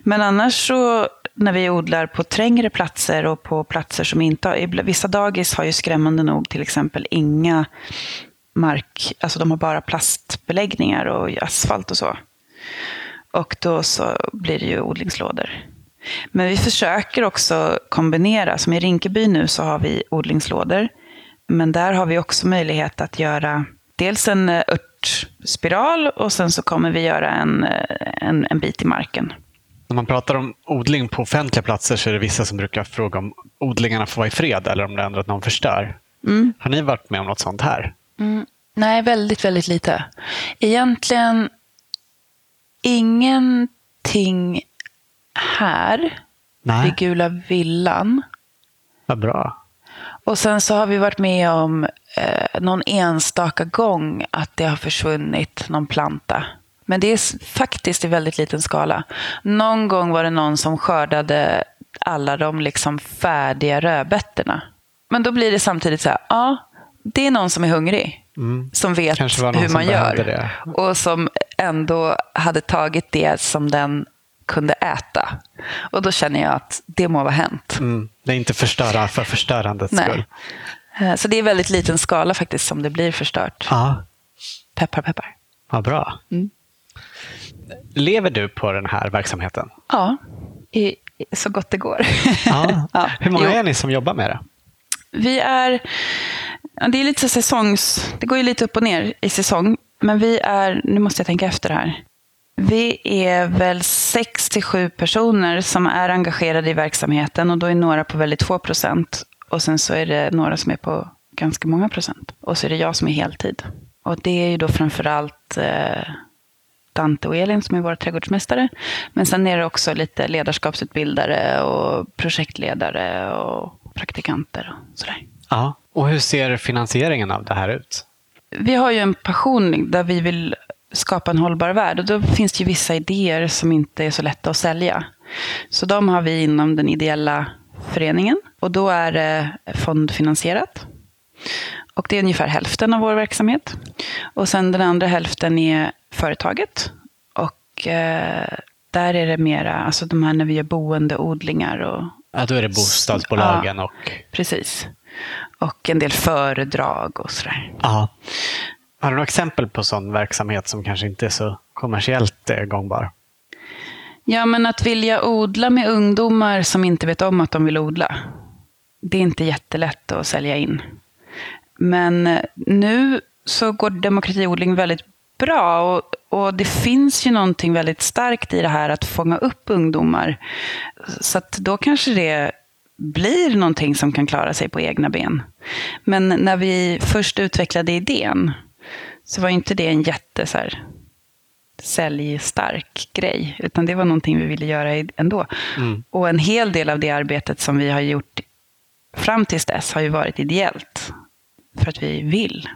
Men annars så när vi odlar på trängre platser och på platser som inte har... Vissa dagis har ju skrämmande nog till exempel inga mark... Alltså de har bara plastbeläggningar och asfalt och så. Och då så blir det ju odlingslådor. Men vi försöker också kombinera. Som i Rinkeby nu så har vi odlingslådor. Men där har vi också möjlighet att göra dels en eh, örtspiral och sen så kommer vi göra en, eh, en, en bit i marken. När man pratar om odling på offentliga platser så är det vissa som brukar fråga om odlingarna får vara i fred eller om det ändå att någon förstör. Har ni varit med om något sånt här? Nej, väldigt, väldigt lite. Egentligen ingenting här Nej, vid Gula villan. vad bra. Och sen så har vi varit med om eh, någon enstaka gång att det har försvunnit någon planta. Men det är faktiskt i väldigt liten skala. Någon gång var det någon som skördade alla de liksom färdiga rödbetorna. Men då blir det samtidigt så här, ja, det är någon som är hungrig. Som vet Mm. Var någon hur som man gör. det. Och som ändå hade tagit det som den kunde äta. Och då känner jag att det må vara hänt. Mm. Det är inte förstöra för förstörandets Nej. skull. Eh, Så det är väldigt liten skala faktiskt som det blir förstört. Ja, Peppar, peppar. vad bra. Mm. Lever du på den här verksamheten? Ja, i, så gott det går. <laughs> Ja. Ja, Hur många jo. är ni som jobbar med det? Vi är... Det är lite säsongs... Det går ju lite upp och ner i säsong. Men vi är... Nu måste jag tänka efter här. Vi är väl sex till sju personer som är engagerade i verksamheten och då är några på väldigt få procent. Och sen så är det några som är på ganska många procent. Och så är det jag som är heltid. Och det är ju då framförallt eh, Dante och Elin som är våra trädgårdsmästare. Men sen är det också lite ledarskapsutbildare och projektledare och praktikanter och sådär. Ja. Och hur ser finansieringen av det här ut? Vi har ju en passion där vi vill skapa en hållbar värld. Och då finns det ju vissa idéer som inte är så lätta att sälja. Så de har vi inom den ideella föreningen. Och då är det fondfinansierat. Och det är ungefär hälften av vår verksamhet. Och sen den andra hälften är företaget. Och eh, där är det mera, alltså de här när vi gör boendeodlingar och... Ja, då är det bostadsbolagen och... Precis. Och en del föredrag och sådär. Ja. Har du några exempel på sån verksamhet som kanske inte är så kommersiellt eh, gångbar? Ja, men att vilja odla med ungdomar som inte vet om att de vill odla. Det är inte jättelätt att sälja in. Men eh, nu så går demokratiodling väldigt bra. Och, och det finns ju någonting väldigt starkt i det här att fånga upp ungdomar. Så att då kanske det blir någonting som kan klara sig på egna ben. Men när vi först utvecklade idén så var inte det en jätte så här, säljstark grej. Utan det var någonting vi ville göra ändå. Mm. Och en hel del av det arbetet som vi har gjort fram tills dess har ju varit ideellt. För att vi vill.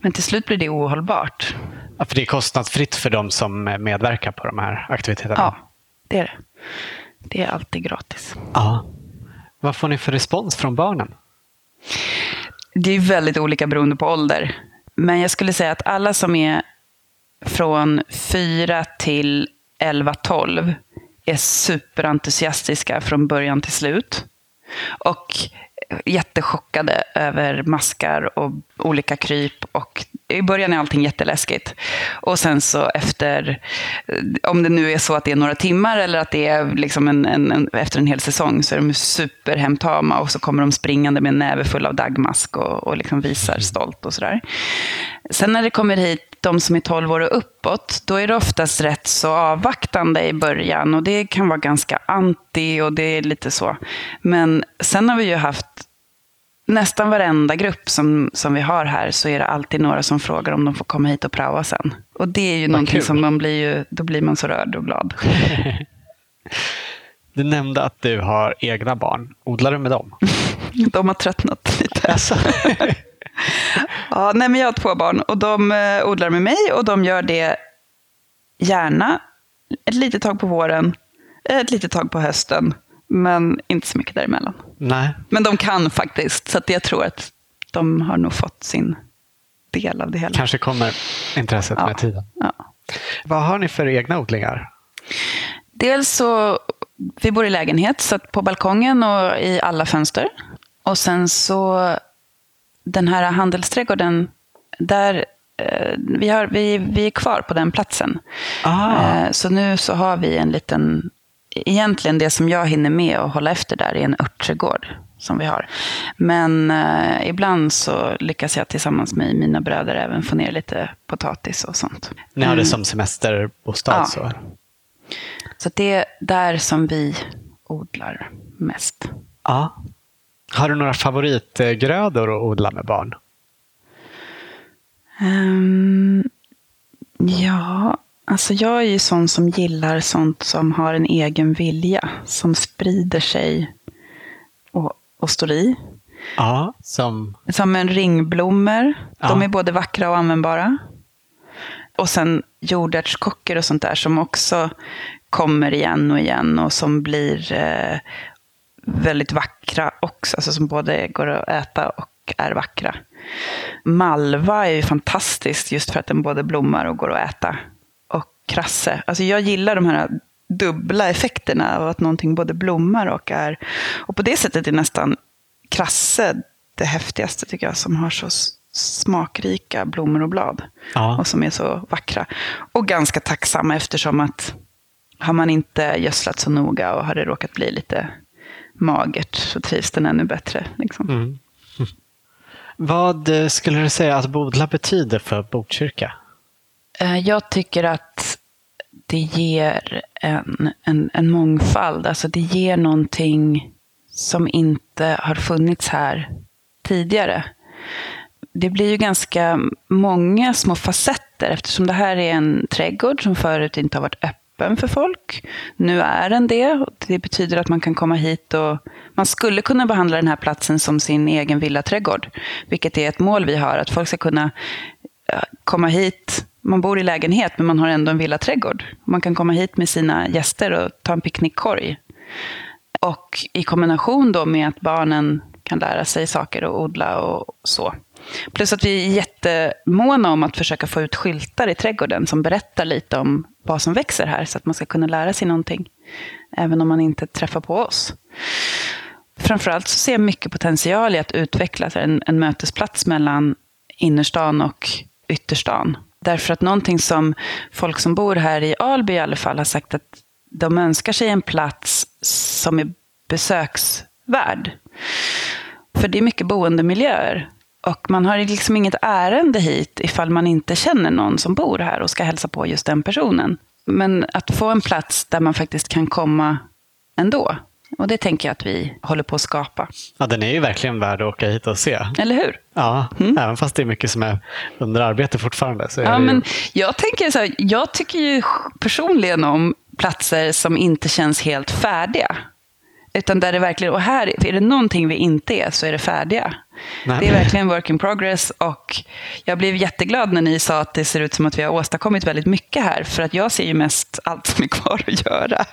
Men till slut blir det ohållbart. Ja, för det är kostnadsfritt för de som medverkar på de här aktiviteterna? Ja, det är det. Det är alltid gratis. Ja. Vad får ni för respons från barnen? Det är väldigt olika beroende på ålder. Men jag skulle säga att alla som är från 4 till 11, 12 är superentusiastiska från början till slut. Och jättechockade över maskar och olika kryp. Och i början är allting jätteläskigt. Och sen så efter, om det nu är så att det är några timmar eller att det är liksom en, en, en efter en hel säsong, så är de superhemtama och så kommer de springande med en näve full av dagmask och, och liksom visar stolt och sådär. Sen när det kommer hit de som är 12 år och uppåt, då är det oftast rätt så avvaktande i början. Och det kan vara ganska anti och det är lite så. Men sen har vi ju haft nästan varenda grupp som, som vi har här så är det alltid några som frågar om de får komma hit och praoa sen. Och det är ju Vad någonting kul. som man blir ju, då blir man så rörd och glad. <laughs> Du nämnde att du har egna barn. Odlar du med dem? <laughs> de har tröttnat lite. <laughs> ja, nej, men jag har två barn och de eh, odlar med mig och de gör det gärna ett litet tag på våren, ett litet tag på hösten, men inte så mycket däremellan. Nej. Men de kan faktiskt, så jag tror att de har nog fått sin del av det hela. Kanske kommer intresset ja. med tiden. Ja. Vad har ni för egna odlingar? Dels så, vi bor i lägenhet, så på balkongen och i alla fönster. Och sen så den här handelsträdgården, där, eh, vi, har, vi, vi är kvar på den platsen. Eh, så nu så har vi en liten, egentligen det som jag hinner med att hålla efter där är en örtträdgård som vi har. Men eh, ibland så lyckas jag tillsammans med mina bröder även få ner lite potatis och sånt. Ni har det mm. som semesterbostad? Ja. Så. så det är där som vi odlar mest. Ja. Har du några favoritgrödor att odla med barn? Um, ja, alltså jag är ju sån som gillar sånt som har en egen vilja. Som sprider sig och, och står i. Ja, som... Som en ringblommor. Ja. De är både vackra och användbara. Och sen jordärtskockor och sånt där som också kommer igen och igen och som blir eh, väldigt vackra också, alltså som både går att äta och är vackra. Malva är ju fantastiskt just för att den både blommar och går att äta. Krasse. Alltså jag gillar de här dubbla effekterna av att någonting både blommar och är... Och på det sättet är nästan krasse det häftigaste tycker jag, som har så smakrika blommor och blad. Ja. Och som är så vackra. Och ganska tacksamma eftersom att har man inte gödslat så noga och har det råkat bli lite magert så trivs den ännu bättre. Liksom. Mm. <laughs> Vad eh, skulle du säga att bodla betyder för Botkyrka? Eh, jag tycker att det ger en, en, en mångfald. Alltså det ger någonting som inte har funnits här tidigare. Det blir ju ganska många små facetter eftersom det här är en trädgård som förut inte har varit öppen för folk. Nu är den det. Det betyder att man kan komma hit och man skulle kunna behandla den här platsen som sin egen villaträdgård. Vilket är ett mål vi har, att folk ska kunna komma hit. Man bor i lägenhet, men man har ändå en villaträdgård. Man kan komma hit med sina gäster och ta en picknickkorg. Och i kombination då med att barnen kan lära sig saker och odla och så. Plus att vi är jättemåna om att försöka få ut skyltar i trädgården som berättar lite om vad som växer här, så att man ska kunna lära sig någonting, även om man inte träffar på oss. Framförallt så ser jag mycket potential i att utveckla en, en mötesplats mellan innerstan och ytterstan. Därför att någonting som folk som bor här i Alby i alla fall har sagt att de önskar sig en plats som är besöksvärd. För det är mycket boendemiljöer. Och man har liksom inget ärende hit ifall man inte känner någon som bor här och ska hälsa på just den personen. Men att få en plats där man faktiskt kan komma ändå. Och det tänker jag att vi håller på att skapa. Ja, den är ju verkligen värd att åka hit och se. Eller hur? Ja, mm. även fast det är mycket som är under arbete fortfarande. Ja, ju... men jag, tänker så här, jag tycker ju personligen om platser som inte känns helt färdiga. Utan där det verkligen, och här, är det någonting vi inte är så är det färdiga. Nej. Det är verkligen work in progress och jag blev jätteglad när ni sa att det ser ut som att vi har åstadkommit väldigt mycket här. För att jag ser ju mest allt som är kvar att göra.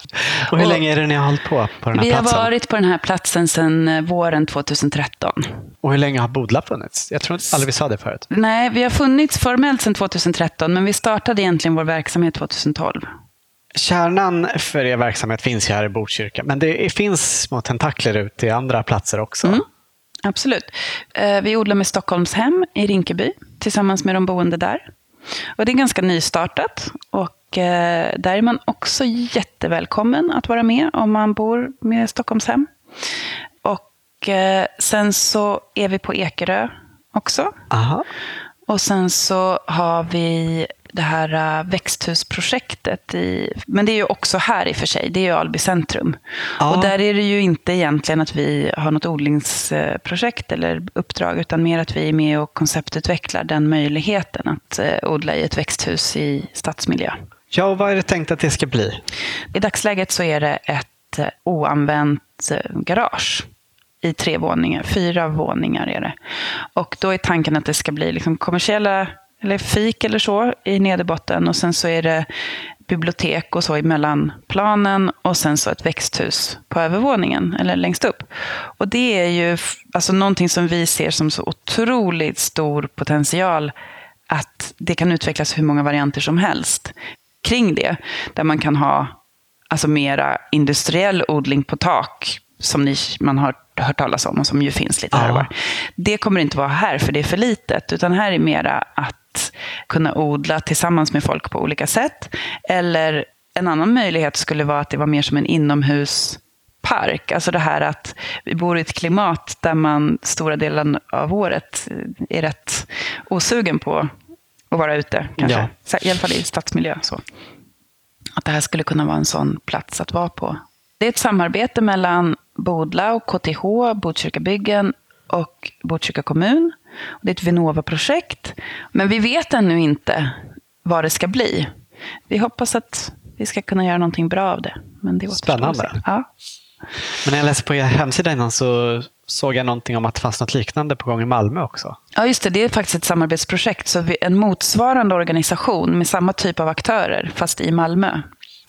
Och hur och länge är det ni har hållit på på den här vi platsen? Vi har varit på den här platsen sedan eh, våren 2013. Och hur länge har Bodla funnits? Jag tror aldrig vi sa det förut. Nej, vi har funnits formellt sedan 2013, men vi startade egentligen vår verksamhet 2012. Kärnan för er verksamhet finns ju här i Botkyrka, men det finns små tentakler ut till andra platser också. Mm, absolut. Eh, vi odlar med Stockholmshem i Rinkeby tillsammans med de boende där. Och det är ganska nystartat och eh, där är man också jättevälkommen att vara med om man bor med Stockholmshem. Och eh, sen så är vi på Ekerö också. Aha. Och sen så har vi det här uh, växthusprojektet. I, men det är ju också här i och för sig, det är ju Alby centrum. Ja. Och där är det ju inte egentligen att vi har något odlingsprojekt eller uppdrag, utan mer att vi är med och konceptutvecklar den möjligheten att uh, odla i ett växthus i stadsmiljö. Ja, och vad är det tänkt att det ska bli? I dagsläget så är det ett uh, oanvänt garage i tre våningar, fyra våningar är det. Och då är tanken att det ska bli liksom kommersiella eller fik eller så i nederbotten. Och sen så är det bibliotek och så i mellanplanen och sen så ett växthus på övervåningen eller längst upp. Och det är ju alltså någonting som vi ser som så otroligt stor potential att det kan utvecklas hur många varianter som helst kring det. Där man kan ha alltså mera industriell odling på tak som ni, man har hört talas om och som ju finns lite här och var. Det kommer inte vara här för det är för litet, utan här är mera att kunna odla tillsammans med folk på olika sätt. Eller en annan möjlighet skulle vara att det var mer som en inomhuspark. Alltså det här att vi bor i ett klimat där man stora delen av året är rätt osugen på att vara ute. Kanske. Ja. I alla fall i stadsmiljö. Så. Att det här skulle kunna vara en sån plats att vara på. Det är ett samarbete mellan Bodla och KTH, Botkyrkabyggen och Botkyrka kommun. Det är ett Vinnova-projekt. Men vi vet ännu inte vad det ska bli. Vi hoppas att vi ska kunna göra någonting bra av det. Men det Spännande. Ja. Men när jag läste på er hemsida innan så såg jag någonting om att det fanns något liknande på gång i Malmö också. Ja, just det. Det är faktiskt ett samarbetsprojekt. Så en motsvarande organisation med samma typ av aktörer, fast i Malmö,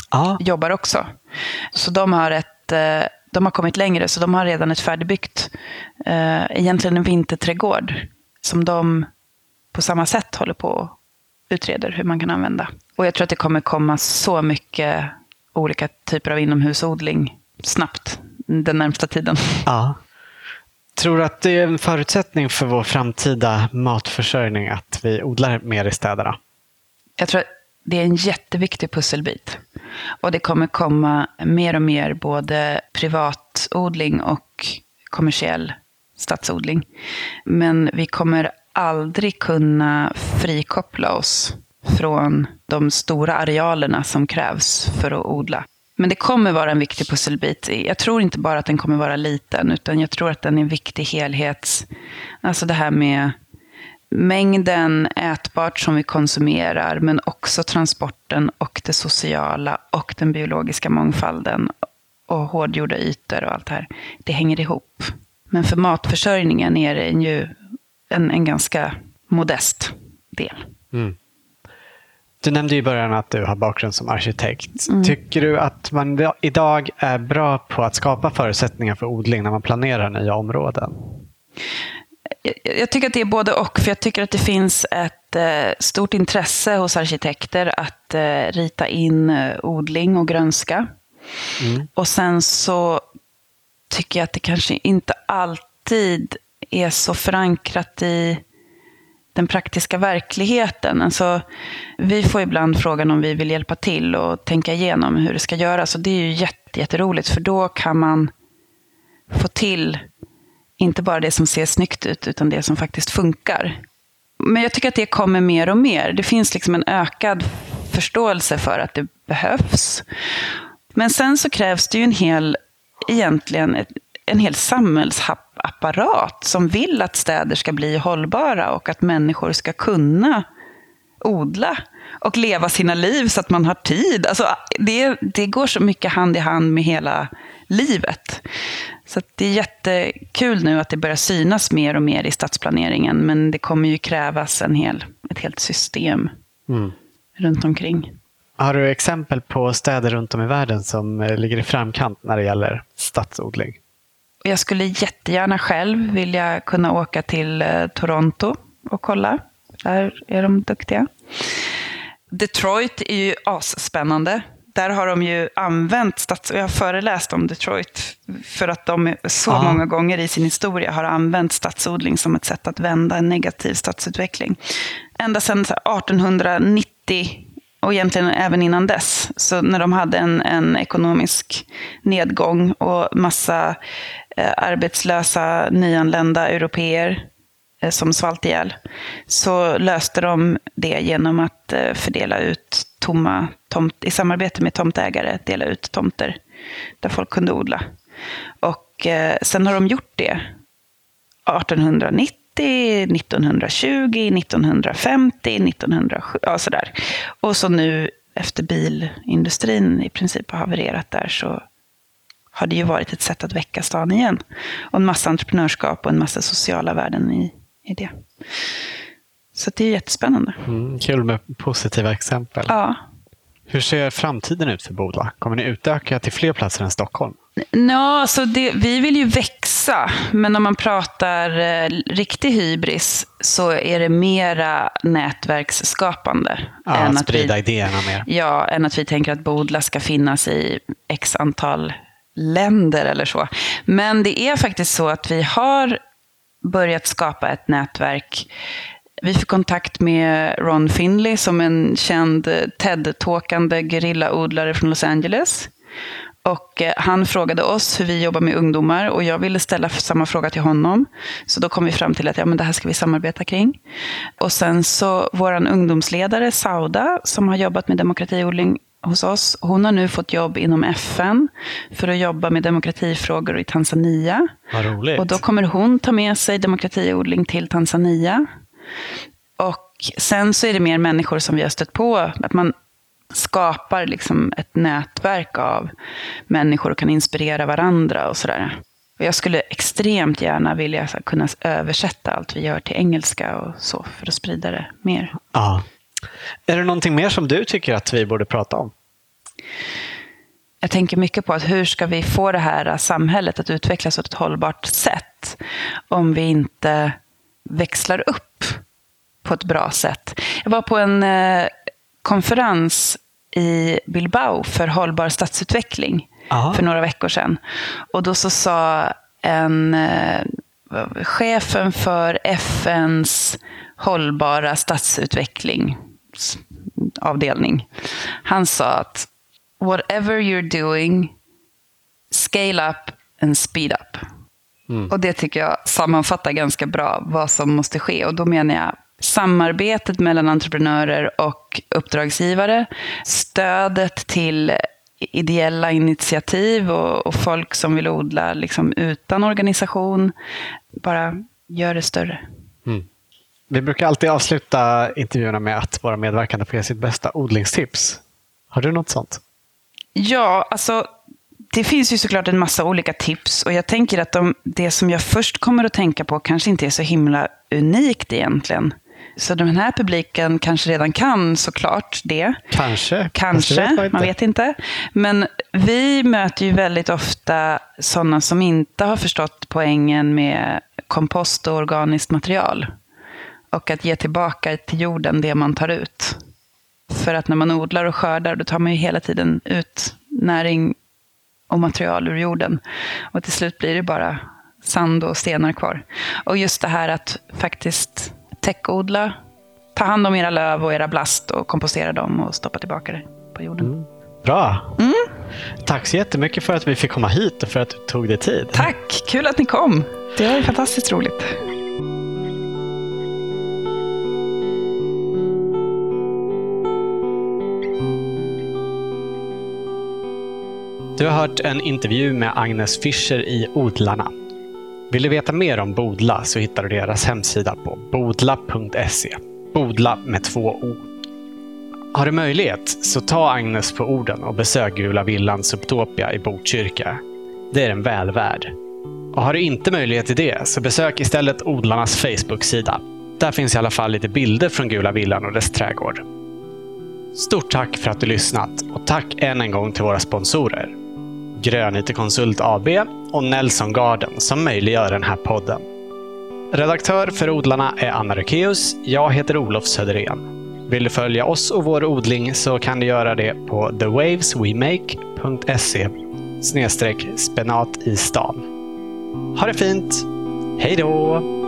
ah. jobbar också. Så de har ett eh, de har kommit längre, så de har redan ett färdigbyggt, eh, egentligen en vinterträdgård, som de på samma sätt håller på och utreder hur man kan använda. Och jag tror att det kommer komma så mycket olika typer av inomhusodling snabbt den närmsta tiden. Ja. Tror du att det är en förutsättning för vår framtida matförsörjning att vi odlar mer i städerna? Jag tror att det är en jätteviktig pusselbit. Och det kommer komma mer och mer både privatodling och kommersiell stadsodling. Men vi kommer aldrig kunna frikoppla oss från de stora arealerna som krävs för att odla. Men det kommer vara en viktig pusselbit. Jag tror inte bara att den kommer vara liten, utan jag tror att den är en viktig helhets... Alltså det här med mängden ätbart som vi konsumerar, men också transporten och det sociala och den biologiska mångfalden och hårdgjorda ytor och allt det här. Det hänger ihop. Men för matförsörjningen är det ju en, en ganska modest del. Mm. Du nämnde i början att du har bakgrund som arkitekt. Mm. Tycker du att man idag är bra på att skapa förutsättningar för odling när man planerar nya områden? Jag, tycker att det är både och. För jag tycker att det finns ett eh, stort intresse hos arkitekter att eh, rita in eh, odling och grönska. Mm. Och sen så tycker jag att det kanske inte alltid är så förankrat i den praktiska verkligheten. Alltså, vi får ibland frågan om vi vill hjälpa till och tänka igenom hur det ska göras. Och det är ju jätte, jätteroligt, för då kan man få till inte bara det som ser snyggt ut, utan det som faktiskt funkar. Men jag tycker att det kommer mer och mer. Det finns liksom en ökad förståelse för att det behövs. Men sen så krävs det ju en hel, egentligen, en hel samhällsapparat som vill att städer ska bli hållbara och att människor ska kunna odla och leva sina liv så att man har tid. Alltså, det, det går så mycket hand i hand med hela livet. Så det är jättekul nu att det börjar synas mer och mer i stadsplaneringen. Men det kommer ju krävas en hel, ett helt system mm. runt omkring. Har du exempel på städer runt om i världen som eh, ligger i framkant när det gäller stadsodling? Jag skulle jättegärna själv vilja kunna åka till eh, Toronto och kolla. Där är de duktiga. Detroit är ju asspännande. Där har de ju använt, stads jag har föreläst om Detroit, för att de så ah. många gånger i sin historia har använt stadsodling som ett sätt att vända en negativ stadsutveckling. Ända sedan 1890 och egentligen även innan dess. Så när de hade en, en ekonomisk nedgång och massa eh, arbetslösa nyanlända europeer eh, som svalt ihjäl, så löste de det genom att eh, fördela ut tomma tomt, i samarbete med tomtägare, dela ut tomter där folk kunde odla. Och eh, sen har de gjort det 1890 1920, 1950, 1970, ja sådär. Och så nu efter bilindustrin i princip har havererat där så har det ju varit ett sätt att väcka stan igen. Och en massa entreprenörskap och en massa sociala värden i, i det. Så det är jättespännande. Mm, kul med positiva exempel. Ja. Hur ser framtiden ut för Boda? Kommer ni utöka till fler platser än Stockholm? Ja, så det, vi vill ju växa, men om man pratar eh, riktig hybris så är det mera nätverksskapande. Ja, än att sprida vi, idéerna mer. Ja, än att vi tänker att Bodla ska finnas i x antal länder eller så. Men det är faktiskt så att vi har börjat skapa ett nätverk vi fick kontakt med Ron Finley som en känd TED-talkande gerillaodlare från Los Angeles. Och eh, han frågade oss hur vi jobbar med ungdomar och jag ville ställa samma fråga till honom. Så då kom vi fram till att ja, men det här ska vi samarbeta kring. Och sen så vår ungdomsledare Sauda som har jobbat med demokratiodling hos oss. Hon har nu fått jobb inom FN för att jobba med demokratifrågor i Tanzania. Vad roligt. Och då kommer hon ta med sig demokratiodling till Tanzania. Och sen så är det mer människor som vi har stött på. Att man skapar liksom ett nätverk av människor och kan inspirera varandra och sådär. Och jag skulle extremt gärna vilja kunna översätta allt vi gör till engelska och så för att sprida det mer. Ja. Är det någonting mer som du tycker att vi borde prata om? Jag tänker mycket på att hur ska vi få det här samhället att utvecklas på ett hållbart sätt om vi inte växlar upp på ett bra sätt. Jag var på en eh, konferens i Bilbao för hållbar stadsutveckling Aha. för några veckor sedan. Och då så sa en eh, chefen för FNs hållbara stadsutvecklingsavdelning. Han sa att whatever you're doing, scale up and speed up. Mm. Och det tycker jag sammanfattar ganska bra vad som måste ske. Och då menar jag samarbetet mellan entreprenörer och uppdragsgivare, stödet till ideella initiativ och, och folk som vill odla liksom utan organisation. Bara gör det större. Mm. Vi brukar alltid avsluta intervjuerna med att våra medverkande får ge sitt bästa odlingstips. Har du något sånt? Ja, alltså det finns ju såklart en massa olika tips och jag tänker att de, det som jag först kommer att tänka på kanske inte är så himla unikt egentligen. Så den här publiken kanske redan kan såklart det. Kanske. Kanske, vet man, man, vet inte. Men vi möter ju väldigt ofta sådana som inte har förstått poängen med kompost och organiskt material. Och att ge tillbaka till jorden det man tar ut. För att när man odlar och skördar, då tar man ju hela tiden ut näring och material ur jorden. Och till slut blir det bara sand och stenar kvar. Och just det här att faktiskt täckodla, ta hand om era löv och era blast och kompostera dem och stoppa tillbaka det på jorden. Mm. Bra! Mm. Tack så jättemycket för att vi fick komma hit och för att du tog dig tid. Tack! Kul att ni kom. Det var fantastiskt roligt. Du har hört en intervju med Agnes Fischer i Odlarna. Vill du veta mer om Bodla så hittar du deras hemsida på bodla.se. Bodla med två O. Har du möjlighet så ta Agnes på orden och besök Gula Villan Subtopia i Botkyrka. Det är den väl värd. Och har du inte möjlighet till det så besök istället odlarnas Facebook-sida. Där finns i alla fall lite bilder från Gula Villan och dess trädgård. Stort tack för att du lyssnat och tack än en gång till våra sponsorer. Grönyte Konsult AB och Nelson Garden som möjliggör den här podden. Redaktör för Odlarna är Anna Rökeus. Jag heter Olof Söderén. Vill du följa oss och vår odling så kan du göra det på thewaveswemake.se spenat i stan. Ha det fint! Hej då!